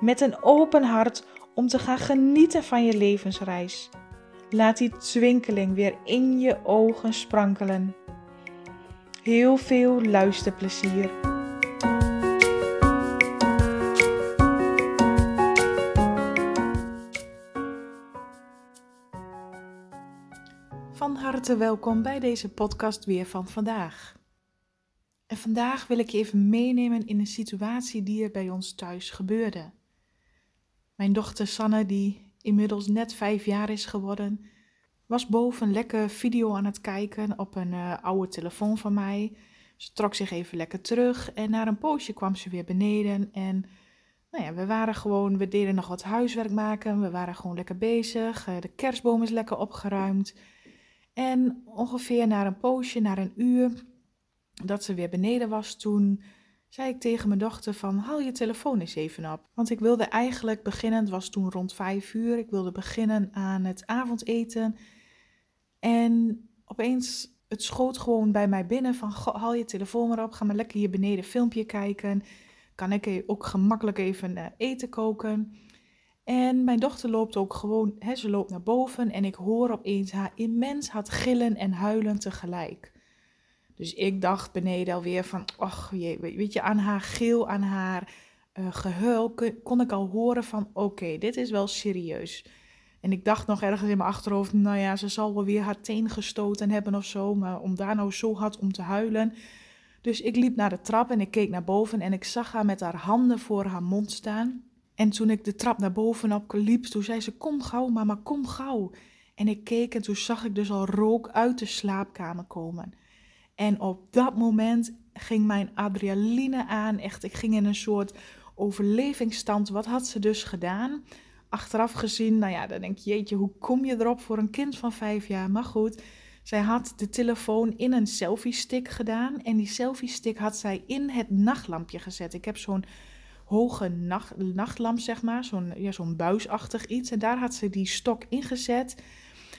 met een open hart om te gaan genieten van je levensreis. Laat die twinkeling weer in je ogen sprankelen. Heel veel luisterplezier. Van harte welkom bij deze podcast weer van vandaag. En vandaag wil ik je even meenemen in een situatie die er bij ons thuis gebeurde. Mijn dochter Sanne, die inmiddels net vijf jaar is geworden, was boven lekker video aan het kijken op een uh, oude telefoon van mij. Ze trok zich even lekker terug en na een poosje kwam ze weer beneden. En nou ja, we waren gewoon, we deden nog wat huiswerk maken. We waren gewoon lekker bezig. Uh, de kerstboom is lekker opgeruimd. En ongeveer na een poosje, na een uur, dat ze weer beneden was, toen zei ik tegen mijn dochter van haal je telefoon eens even op. Want ik wilde eigenlijk beginnen, het was toen rond vijf uur, ik wilde beginnen aan het avondeten. En opeens, het schoot gewoon bij mij binnen van haal je telefoon maar op, ga maar lekker hier beneden filmpje kijken. Kan ik e-, ook gemakkelijk even eh, eten koken. En mijn dochter loopt ook gewoon, hè, ze loopt naar boven en ik hoor opeens haar immens hard gillen en huilen tegelijk. Dus ik dacht beneden alweer van, ach weet je, aan haar geel, aan haar uh, gehuil kon ik al horen van, oké, dit is wel serieus. En ik dacht nog ergens in mijn achterhoofd, nou ja, ze zal wel weer haar teen gestoten hebben of zo, maar om daar nou zo hard om te huilen. Dus ik liep naar de trap en ik keek naar boven en ik zag haar met haar handen voor haar mond staan. En toen ik de trap naar boven op liep, toen zei ze, kom gauw mama, kom gauw. En ik keek en toen zag ik dus al rook uit de slaapkamer komen. En op dat moment ging mijn adrenaline aan. Echt, ik ging in een soort overlevingsstand. Wat had ze dus gedaan? Achteraf gezien, nou ja, dan denk je, jeetje, hoe kom je erop voor een kind van vijf jaar? Maar goed, zij had de telefoon in een selfie-stick gedaan. En die selfie-stick had zij in het nachtlampje gezet. Ik heb zo'n hoge nacht, nachtlamp, zeg maar, zo'n ja, zo'n buisachtig iets. En daar had ze die stok ingezet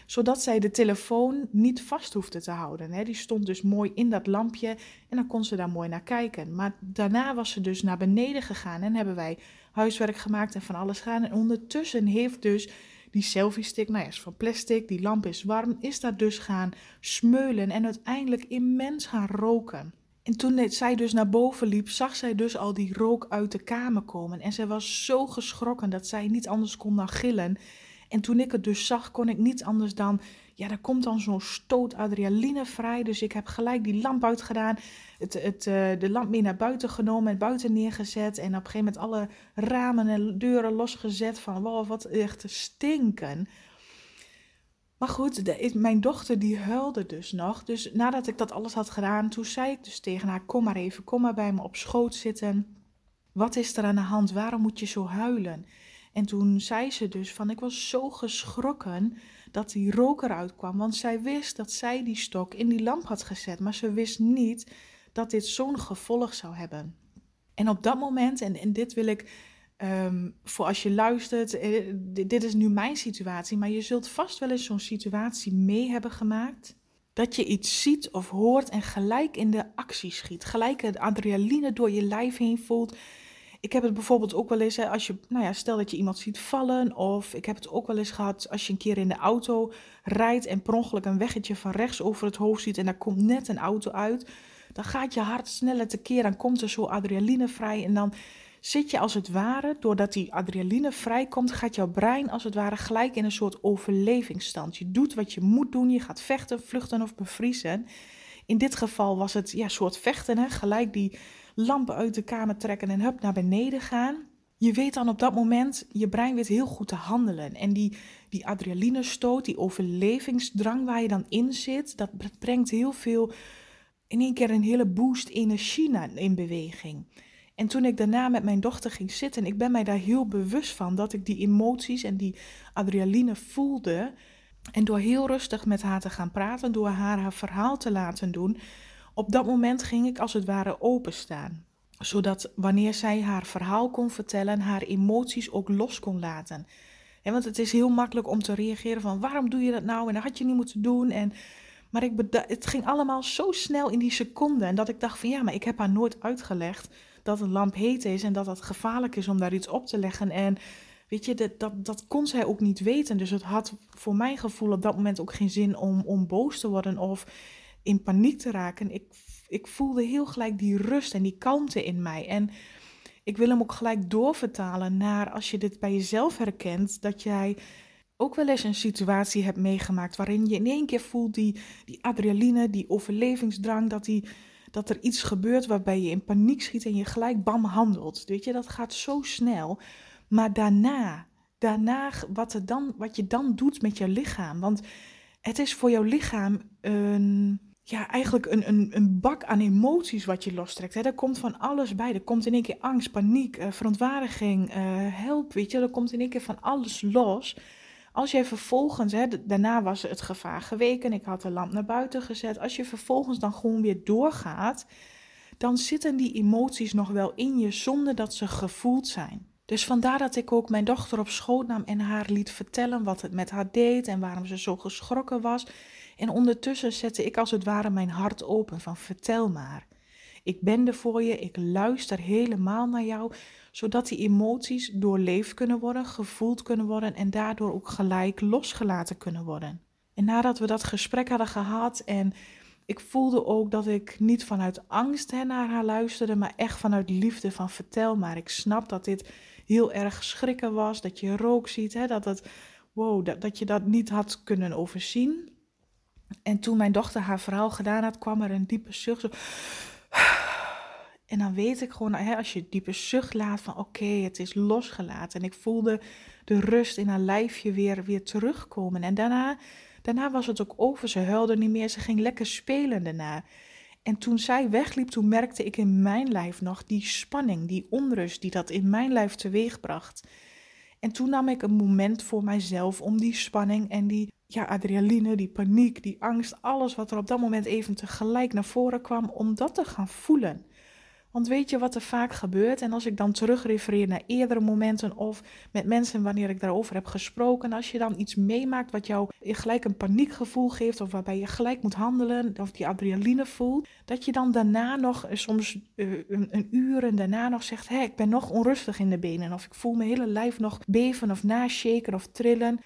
zodat zij de telefoon niet vast hoefde te houden. Hè. Die stond dus mooi in dat lampje en dan kon ze daar mooi naar kijken. Maar daarna was ze dus naar beneden gegaan en hebben wij huiswerk gemaakt en van alles gedaan. En ondertussen heeft dus die selfie stick, nou ja, is van plastic, die lamp is warm, is daar dus gaan smeulen en uiteindelijk immens gaan roken. En toen zij dus naar boven liep, zag zij dus al die rook uit de kamer komen. En zij was zo geschrokken dat zij niet anders kon dan gillen. En toen ik het dus zag, kon ik niet anders dan, ja, er komt dan zo'n stoot adrenaline vrij. Dus ik heb gelijk die lamp uitgedaan, het, het, uh, de lamp mee naar buiten genomen en buiten neergezet. En op een gegeven moment alle ramen en deuren losgezet van, wow, wat echt stinken. Maar goed, mijn dochter die huilde dus nog. Dus nadat ik dat alles had gedaan, toen zei ik dus tegen haar, kom maar even, kom maar bij me op schoot zitten. Wat is er aan de hand? Waarom moet je zo huilen? En toen zei ze dus van ik was zo geschrokken dat die rook eruit kwam. Want zij wist dat zij die stok in die lamp had gezet. Maar ze wist niet dat dit zo'n gevolg zou hebben. En op dat moment, en, en dit wil ik um, voor als je luistert, eh, dit, is nu mijn situatie. Maar je zult vast wel eens zo'n situatie mee hebben gemaakt. Dat je iets ziet of hoort en gelijk in de actie schiet. Gelijk de adrenaline door je lijf heen voelt ik heb het bijvoorbeeld ook wel eens, hè, als je, nou ja, stel dat je iemand ziet vallen, of ik heb het ook wel eens gehad als je een keer in de auto rijdt en per ongeluk een weggetje van rechts over het hoofd ziet en daar komt net een auto uit, dan gaat je hart sneller tekeer, dan komt er zo adrenaline vrij en dan zit je als het ware, doordat die adrenaline vrijkomt, gaat jouw brein als het ware gelijk in een soort overlevingsstand. Je doet wat je moet doen, je gaat vechten, vluchten of bevriezen. In dit geval was het ja, soort vechten, hè? gelijk die lampen uit de kamer trekken en hup naar beneden gaan. Je weet dan op dat moment, je brein weet heel goed te handelen. En die, die adrenaline stoot, die overlevingsdrang waar je dan in zit, dat brengt heel veel, in één keer een hele boost energie in beweging. En toen ik daarna met mijn dochter ging zitten, ik ben mij daar heel bewust van dat ik die emoties en die adrenaline voelde. En door heel rustig met haar te gaan praten, door haar haar verhaal te laten doen, op dat moment ging ik als het ware openstaan. Zodat wanneer zij haar verhaal kon vertellen, haar emoties ook los kon laten. En want het is heel makkelijk om te reageren van waarom doe je dat nou en dat had je niet moeten doen. En, maar ik het ging allemaal zo snel in die seconde. En dat ik dacht van ja, maar ik heb haar nooit uitgelegd dat een lamp heet is en dat het gevaarlijk is om daar iets op te leggen. En weet je, dat, dat, dat kon zij ook niet weten. Dus het had voor mijn gevoel op dat moment ook geen zin om, om boos te worden of in paniek te raken. Ik, ik voelde heel gelijk die rust en die kalmte in mij. En ik wil hem ook gelijk doorvertalen naar als je dit bij jezelf herkent, dat jij ook wel eens een situatie hebt meegemaakt waarin je in één keer voelt die, die adrenaline, die overlevingsdrang, dat, die, dat er iets gebeurt waarbij je in paniek schiet en je gelijk bam handelt. Weet je, dat gaat zo snel. Maar daarna, daarna wat, er dan, wat je dan doet met je lichaam. Want het is voor jouw lichaam een, ja, eigenlijk een, een, een bak aan emoties wat je lostrekt. Hè. Er komt van alles bij. Er komt in één keer angst, paniek, uh, verontwaardiging, uh, help, weet je. Er komt in één keer van alles los. Als jij vervolgens, hè, daarna was het gevaar geweken, ik had de lamp naar buiten gezet. Als je vervolgens dan gewoon weer doorgaat, dan zitten die emoties nog wel in je zonder dat ze gevoeld zijn. Dus vandaar dat ik ook mijn dochter op schoot nam en haar liet vertellen wat het met haar deed en waarom ze zo geschrokken was. En ondertussen zette ik als het ware mijn hart open van vertel maar. Ik ben er voor je, ik luister helemaal naar jou, zodat die emoties doorleefd kunnen worden, gevoeld kunnen worden en daardoor ook gelijk losgelaten kunnen worden. En nadat we dat gesprek hadden gehad en ik voelde ook dat ik niet vanuit angst naar haar luisterde, maar echt vanuit liefde van vertel maar. Ik snap dat dit heel erg schrikken was, dat je rook ziet, hè, dat, het, wow, dat, dat je dat niet had kunnen overzien. En toen mijn dochter haar verhaal gedaan had, kwam er een diepe zucht. En dan weet ik gewoon, hè, als je diepe zucht laat van oké, het is losgelaten. En ik voelde de rust in haar lijfje weer, weer terugkomen. En daarna, daarna was het ook over. Ze huilde niet meer, ze ging lekker spelen daarna. En toen zij wegliep, toen merkte ik in mijn lijf nog die spanning, die onrust die dat in mijn lijf teweegbracht. En toen nam ik een moment voor mijzelf om die spanning en die ja, adrenaline, die paniek, die angst, alles wat er op dat moment even tegelijk naar voren kwam, om dat te gaan voelen. Want weet je wat er vaak gebeurt? En als ik dan terugrefereer naar eerdere momenten of met mensen wanneer ik daarover heb gesproken, als je dan iets meemaakt wat jou gelijk een paniekgevoel geeft of waarbij je gelijk moet handelen of die adrenaline voelt, dat je dan daarna nog eh, soms uh, een, een, uur en daarna nog zegt, hé, ik ben nog onrustig in de benen of ik voel mijn hele lijf nog beven of nashaken of trillen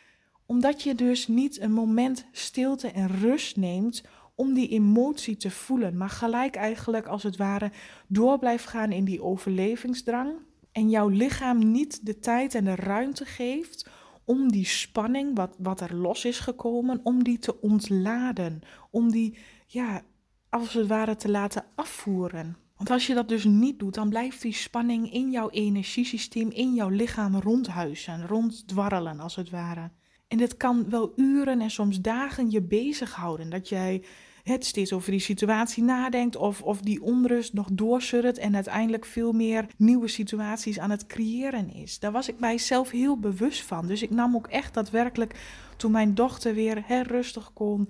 omdat je dus niet een moment stilte en rust neemt om die emotie te voelen, maar gelijk eigenlijk als het ware door blijft gaan in die overlevingsdrang en jouw lichaam niet de tijd en de ruimte geeft om die spanning, wat, wat er los is gekomen, om die te ontladen, om die, ja, als het ware te laten afvoeren. Want als je dat dus niet doet, dan blijft die spanning in jouw energiesysteem, in jouw lichaam rondhuizen, ronddwarrelen als het ware. En dit kan wel uren en soms dagen je bezighouden. Dat jij het steeds over die situatie nadenkt of, of die onrust nog doorsurrt en uiteindelijk veel meer nieuwe situaties aan het creëren is. Daar was ik mijzelf heel bewust van. Dus ik nam ook echt daadwerkelijk, toen mijn dochter weer her rustig kon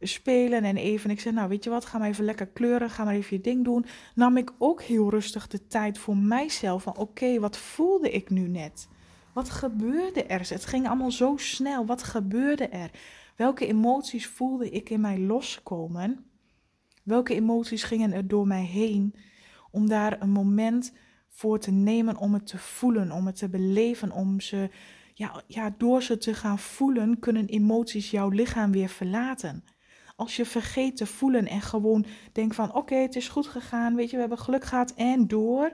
spelen en even, ik zei nou weet je wat, ga maar even lekker kleuren, ga maar even je ding doen, nam ik ook heel rustig de tijd voor mijzelf van oké, wat voelde ik nu net? Wat gebeurde er? Het ging allemaal zo snel. Wat gebeurde er? Welke emoties voelde ik in mij loskomen? Welke emoties gingen er door mij heen? Om daar een moment voor te nemen om het te voelen, om het te beleven, om ze, ja, ja, door ze te gaan voelen, kunnen emoties jouw lichaam weer verlaten. Als je vergeet te voelen en gewoon denkt van oké, het is goed gegaan, weet je, we hebben geluk gehad en door,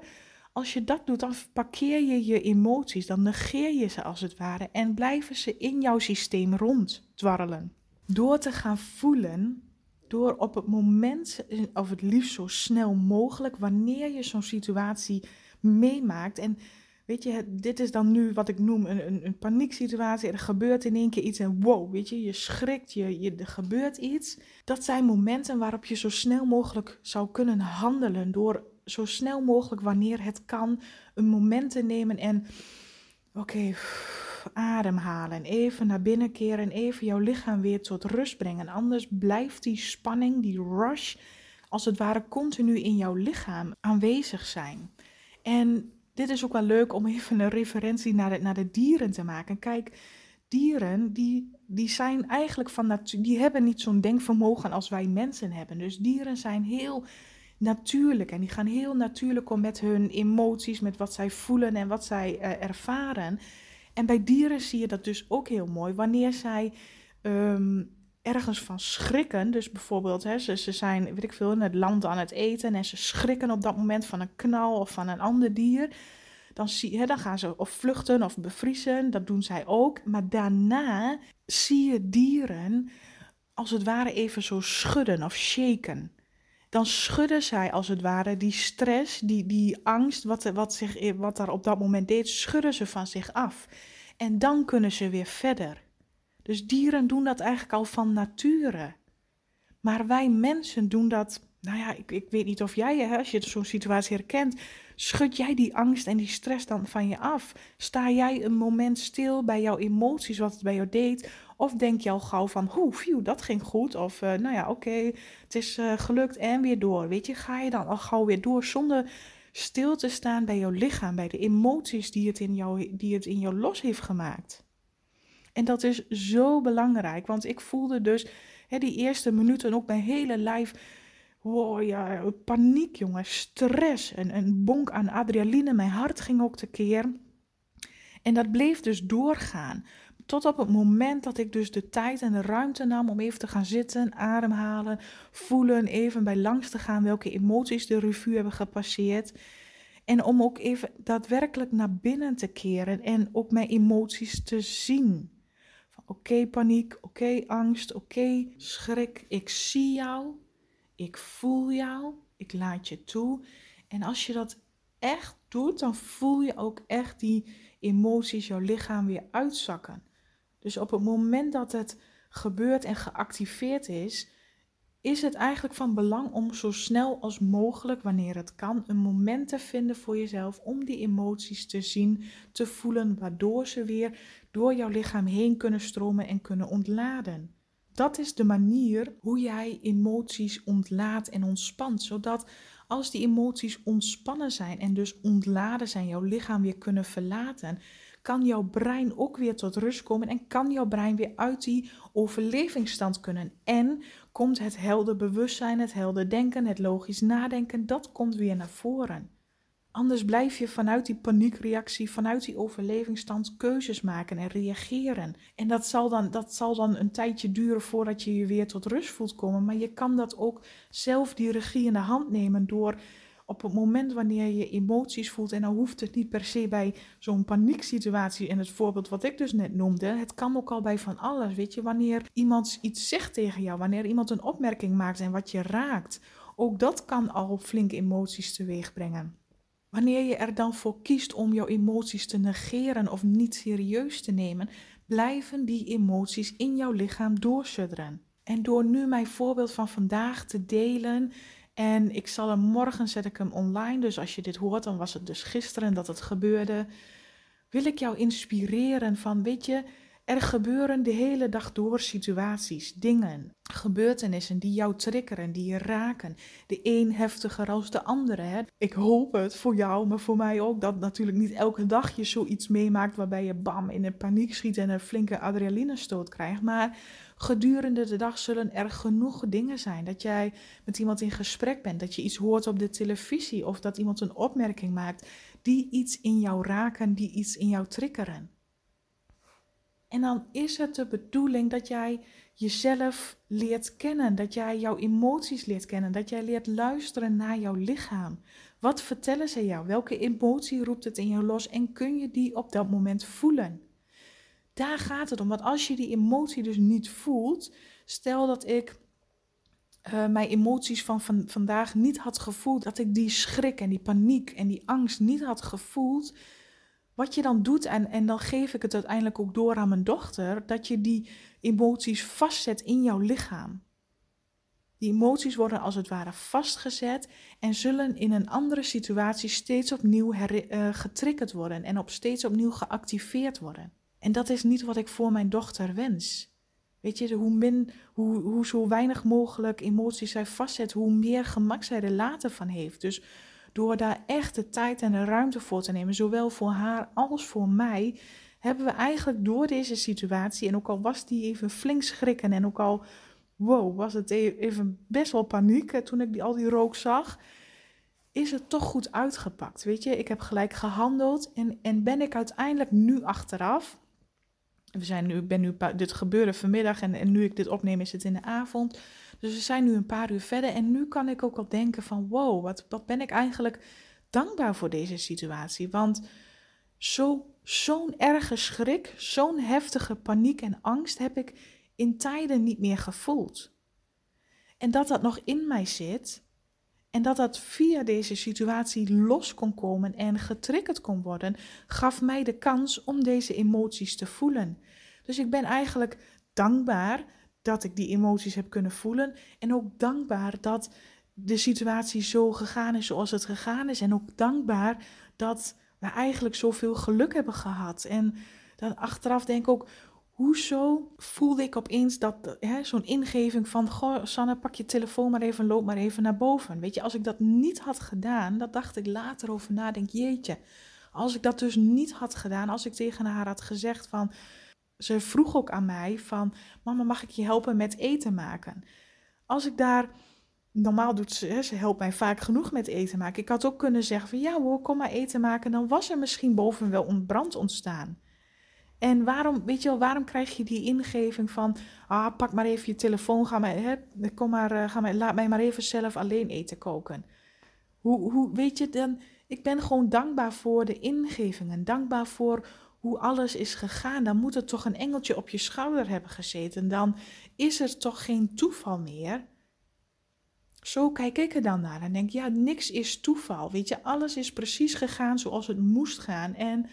als je dat doet, dan parkeer je je emoties, dan negeer je ze als het ware en blijven ze in jouw systeem ronddwarrelen. Door te gaan voelen, door op het moment, of het liefst zo snel mogelijk, wanneer je zo'n situatie meemaakt. En weet je, dit is dan nu wat ik noem een, een, een panieksituatie. Er gebeurt in één keer iets en wow, weet je, je schrikt, je, je, er gebeurt iets. Dat zijn momenten waarop je zo snel mogelijk zou kunnen handelen door zo snel mogelijk, wanneer het kan, een moment te nemen en oké, ademhalen. Even naar binnen keren en even jouw lichaam weer tot rust brengen. Anders blijft die spanning, die rush, als het ware continu in jouw lichaam aanwezig zijn. En dit is ook wel leuk om even een referentie naar de, naar de dieren te maken. Kijk, dieren die, die zijn eigenlijk van natuur, die hebben niet zo'n denkvermogen als wij mensen hebben. Dus dieren zijn heel natuurlijk en die gaan heel natuurlijk om met hun emoties, met wat zij voelen en wat zij uh, ervaren. En bij dieren zie je dat dus ook heel mooi. Wanneer zij um, ergens van schrikken, dus bijvoorbeeld hè, ze, ze zijn, weet ik veel, in het land aan het eten en ze schrikken op dat moment van een knal of van een ander dier. Dan, zie, hè, dan gaan ze of vluchten of bevriezen, dat doen zij ook. Maar daarna zie je dieren als het ware even zo schudden of shaken dan schudden zij als het ware die stress, die, die angst, wat, wat, zich, wat daar op dat moment deed, schudden ze van zich af. En dan kunnen ze weer verder. Dus dieren doen dat eigenlijk al van nature. Maar wij mensen doen dat, nou ja, ik, ik weet niet of jij, hè, als je zo'n situatie herkent, schud jij die angst en die stress dan van je af? Sta jij een moment stil bij jouw emoties, wat het bij jou deed? Of denk je al gauw van, hoe, phew, dat ging goed. Of, uh, nou ja, oké, het is uh, gelukt en weer door. Weet je, ga je dan al gauw weer door zonder stil te staan bij jouw lichaam, bij de emoties die het in jou, die het in jou los heeft gemaakt. En dat is zo belangrijk, want ik voelde dus hè, die eerste minuten ook mijn hele lijf. Oh ja, paniek jongen, stress, en een bonk aan adrenaline. Mijn hart ging ook tekeer. En dat bleef dus doorgaan. Tot op het moment dat ik dus de tijd en de ruimte nam om even te gaan zitten, ademhalen, voelen, even bij langs te gaan welke emoties de revue hebben gepasseerd. En om ook even daadwerkelijk naar binnen te keren en ook mijn emoties te zien. Oké paniek, oké angst, oké schrik, ik zie jou, ik voel jou, ik laat je toe. En als je dat echt doet, dan voel je ook echt die emoties, jouw lichaam weer uitzakken. Dus op het moment dat het gebeurt en geactiveerd is, is het eigenlijk van belang om zo snel als mogelijk, wanneer het kan, een moment te vinden voor jezelf om die emoties te zien, te voelen, waardoor ze weer door jouw lichaam heen kunnen stromen en kunnen ontladen. Dat is de manier hoe jij emoties ontlaat en ontspant, zodat als die emoties ontspannen zijn en dus ontladen zijn, jouw lichaam weer kunnen verlaten, kan jouw brein ook weer tot rust komen en kan jouw brein weer uit die overlevingsstand kunnen. En komt het helder bewustzijn, het helder denken, het logisch nadenken, dat komt weer naar voren. Anders blijf je vanuit die paniekreactie, vanuit die overlevingsstand keuzes maken en reageren. En dat zal, dan, dat zal dan een tijdje duren voordat je je weer tot rust voelt komen. Maar je kan dat ook zelf die regie in de hand nemen door op het moment wanneer je emoties voelt, en dan hoeft het niet per se bij zo'n panieksituatie in het voorbeeld wat ik dus net noemde, het kan ook al bij van alles, weet je, wanneer iemand iets zegt tegen jou, wanneer iemand een opmerking maakt en wat je raakt, ook dat kan al flinke emoties teweeg brengen. Wanneer je er dan voor kiest om jouw emoties te negeren of niet serieus te nemen, blijven die emoties in jouw lichaam doorsudderen. En door nu mijn voorbeeld van vandaag te delen en ik zal hem morgen zet ik hem online. Dus als je dit hoort, dan was het dus gisteren dat het gebeurde. Wil ik jou inspireren van, weet je, er gebeuren de hele dag door situaties, dingen, gebeurtenissen die jou triggeren, die je raken. De een heftiger als de andere. Hè? Ik hoop het voor jou, maar voor mij ook, dat natuurlijk niet elke dag je zoiets meemaakt waarbij je bam in een paniek schiet en een flinke adrenalinestoot krijgt. Maar gedurende de dag zullen er genoeg dingen zijn. Dat jij met iemand in gesprek bent, dat je iets hoort op de televisie of dat iemand een opmerking maakt die iets in jou raken, die iets in jou triggeren. En dan is het de bedoeling dat jij jezelf leert kennen, dat jij jouw emoties leert kennen, dat jij leert luisteren naar jouw lichaam. Wat vertellen ze jou? Welke emotie roept het in jou los en kun je die op dat moment voelen? Daar gaat het om. Want als je die emotie dus niet voelt, stel dat ik uh, mijn emoties van, van vandaag niet had gevoeld, dat ik die schrik en die paniek en die angst niet had gevoeld, wat je dan doet, en, en dan geef ik het uiteindelijk ook door aan mijn dochter, dat je die emoties vastzet in jouw lichaam. Die emoties worden als het ware vastgezet en zullen in een andere situatie steeds opnieuw uh, getriggerd worden en op steeds opnieuw geactiveerd worden. En dat is niet wat ik voor mijn dochter wens. Weet je, hoe, min, hoe, hoe zo weinig mogelijk emoties zij vastzet, hoe meer gemak zij er later van heeft. Dus door daar echt de tijd en de ruimte voor te nemen, zowel voor haar als voor mij, hebben we eigenlijk door deze situatie, en ook al was die even flink schrikken en ook al, wow, was het e-, even best wel paniek toen ik die, al die rook zag, is het toch goed uitgepakt. Weet je, ik heb gelijk gehandeld en, en ben ik uiteindelijk nu achteraf, we zijn nu, ben nu, dit gebeurde vanmiddag en, en nu ik dit opneem is het in de avond. Dus we zijn nu een paar uur verder en nu kan ik ook al denken van wow, wat, wat ben ik eigenlijk dankbaar voor deze situatie. Want zo, zo'n erge schrik, zo'n heftige paniek en angst heb ik in tijden niet meer gevoeld. En dat dat nog in mij zit en dat dat via deze situatie los kon komen en getriggerd kon worden, gaf mij de kans om deze emoties te voelen. Dus ik ben eigenlijk dankbaar dat ik die emoties heb kunnen voelen. En ook dankbaar dat de situatie zo gegaan is zoals het gegaan is. En ook dankbaar dat we eigenlijk zoveel geluk hebben gehad. En dan achteraf denk ik ook, hoezo voelde ik opeens dat, zo'n ingeving van, goh, Sanne, pak je telefoon maar even, loop maar even naar boven. Weet je, als ik dat niet had gedaan, dat dacht ik later over na, denk, jeetje, als ik dat dus niet had gedaan, als ik tegen haar had gezegd van, ze vroeg ook aan mij van, mama, mag ik je helpen met eten maken? Als ik daar, normaal doet ze, ze helpt mij vaak genoeg met eten maken. Ik had ook kunnen zeggen van, ja hoor, kom maar eten maken. Dan was er misschien boven wel een brand ontstaan. En waarom, weet je wel, waarom krijg je die ingeving van, ah, pak maar even je telefoon, ga maar, hè, kom maar, eh, ga maar, laat mij maar even zelf alleen eten koken. Hoe, hoe, weet je, dan, ik ben gewoon dankbaar voor de ingevingen, dankbaar voor hoe alles is gegaan, dan moet er toch een engeltje op je schouder hebben gezeten. Dan is er toch geen toeval meer. Zo kijk ik er dan naar en denk, ja, niks is toeval. Weet je, alles is precies gegaan zoals het moest gaan. En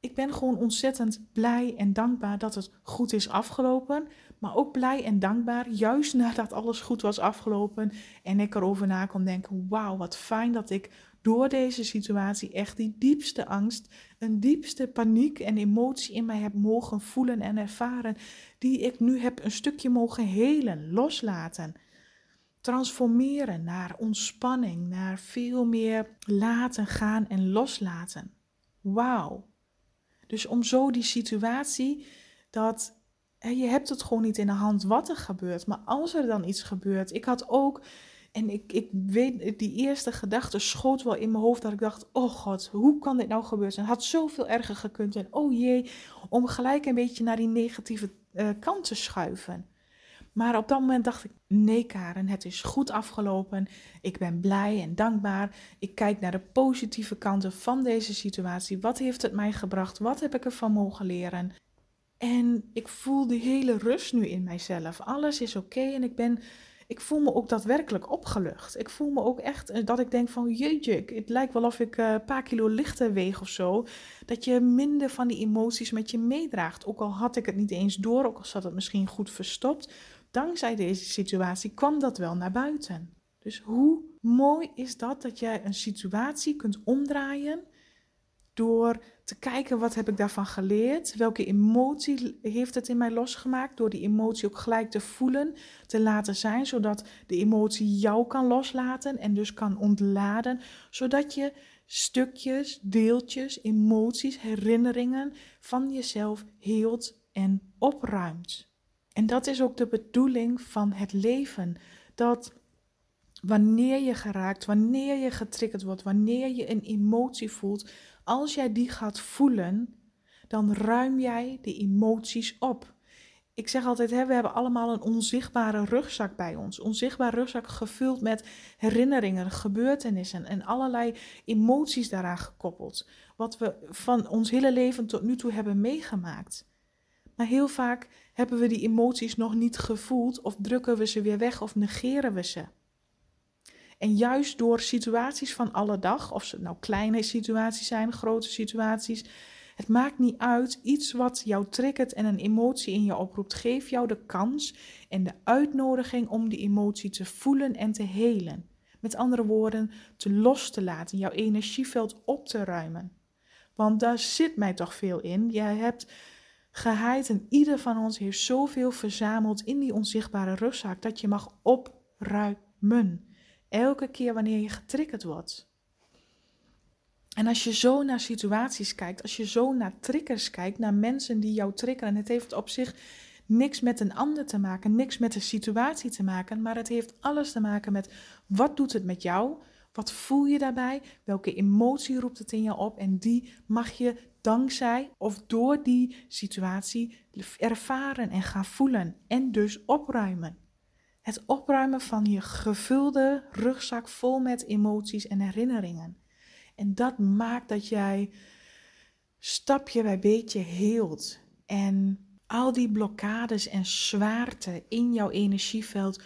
ik ben gewoon ontzettend blij en dankbaar dat het goed is afgelopen. Maar ook blij en dankbaar, juist nadat alles goed was afgelopen. En ik erover na kon denken: wauw, wat fijn dat ik door deze situatie echt die diepste angst, een diepste paniek en emotie in mij heb mogen voelen en ervaren, die ik nu heb een stukje mogen helen, loslaten. Transformeren naar ontspanning, naar veel meer laten gaan en loslaten. Wauw. Dus om zo die situatie, dat je hebt het gewoon niet in de hand wat er gebeurt. Maar als er dan iets gebeurt, ik had ook en ik, ik weet, die eerste gedachte schoot wel in mijn hoofd dat ik dacht, oh god, hoe kan dit nou gebeuren? Het had zoveel erger gekund en oh jee, om gelijk een beetje naar die negatieve uh, kant te schuiven. Maar op dat moment dacht ik, nee Karen, het is goed afgelopen. Ik ben blij en dankbaar. Ik kijk naar de positieve kanten van deze situatie. Wat heeft het mij gebracht? Wat heb ik ervan mogen leren? En ik voel die hele rust nu in mijzelf. Alles is oké en ik ben ik voel me ook daadwerkelijk opgelucht. Ik voel me ook echt eh, dat ik denk van jeetje, het lijkt wel of ik eh, een paar kilo lichter weeg of zo. Dat je minder van die emoties met je meedraagt. Ook al had ik het niet eens door, ook al zat het misschien goed verstopt. Dankzij deze situatie kwam dat wel naar buiten. Dus hoe mooi is dat dat jij een situatie kunt omdraaien door te kijken wat heb ik daarvan geleerd, welke emotie heeft het in mij losgemaakt, door die emotie ook gelijk te voelen, te laten zijn, zodat de emotie jou kan loslaten en dus kan ontladen, zodat je stukjes, deeltjes, emoties, herinneringen van jezelf heelt en opruimt. En dat is ook de bedoeling van het leven, dat wanneer je geraakt, wanneer je getriggerd wordt, wanneer je een emotie voelt, als jij die gaat voelen, dan ruim jij de emoties op. Ik zeg altijd, hè, we hebben allemaal een onzichtbare rugzak bij ons. Onzichtbare rugzak gevuld met herinneringen, gebeurtenissen en allerlei emoties daaraan gekoppeld. Wat we van ons hele leven tot nu toe hebben meegemaakt. Maar heel vaak hebben we die emoties nog niet gevoeld of drukken we ze weer weg of negeren we ze. En juist door situaties van alle dag, of ze nou kleine situaties zijn, grote situaties, Het maakt niet uit, iets wat jou triggert en een emotie in je oproept, geef jou de kans en de uitnodiging om die emotie te voelen en te helen. Met andere woorden, te los te laten, jouw energieveld op te ruimen. Want daar zit mij toch veel in. Jij hebt geheid en ieder van ons heeft zoveel verzameld in die onzichtbare rugzak dat je mag opruimen. Elke keer wanneer je getriggerd wordt. En als je zo naar situaties kijkt, als je zo naar triggers kijkt, naar mensen die jou triggeren, het heeft op zich niks met een ander te maken, niks met de situatie te maken, maar het heeft alles te maken met wat doet het met jou? Wat voel je daarbij? Welke emotie roept het in je op? En die mag je dankzij of door die situatie ervaren en gaan voelen en dus opruimen. Het opruimen van je gevulde rugzak vol met emoties en herinneringen. En dat maakt dat jij stapje bij beetje heelt. En al die blokkades en zwaarte in jouw energieveld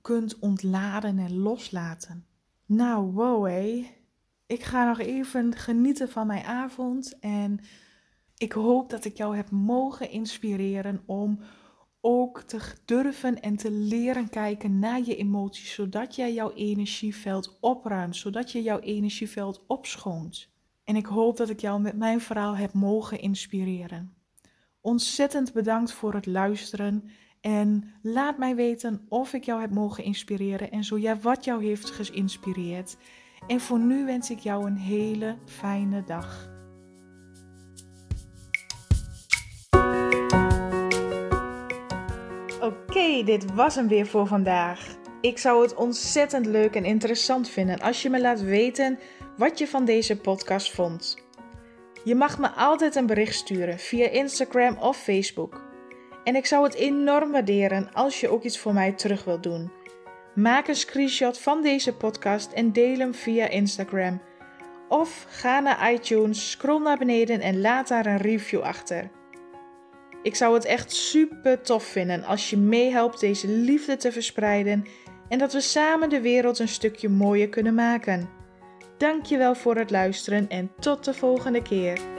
kunt ontladen en loslaten. Nou, wow hé. Ik ga nog even genieten van mijn avond. En ik hoop dat ik jou heb mogen inspireren om ook te durven en te leren kijken naar je emoties, zodat jij jouw energieveld opruimt, zodat je jouw energieveld opschoont. En ik hoop dat ik jou met mijn verhaal heb mogen inspireren. Ontzettend bedankt voor het luisteren en laat mij weten of ik jou heb mogen inspireren en zo ja, wat jou heeft geïnspireerd. En voor nu wens ik jou een hele fijne dag. Oké, dit was hem weer voor vandaag. Ik zou het ontzettend leuk en interessant vinden als je me laat weten wat je van deze podcast vond. Je mag me altijd een bericht sturen via Instagram of Facebook. En ik zou het enorm waarderen als je ook iets voor mij terug wilt doen. Maak een screenshot van deze podcast en deel hem via Instagram. Of ga naar iTunes, scroll naar beneden en laat daar een review achter. Ik zou het echt super tof vinden als je meehelpt deze liefde te verspreiden en dat we samen de wereld een stukje mooier kunnen maken. Dankjewel voor het luisteren en tot de volgende keer.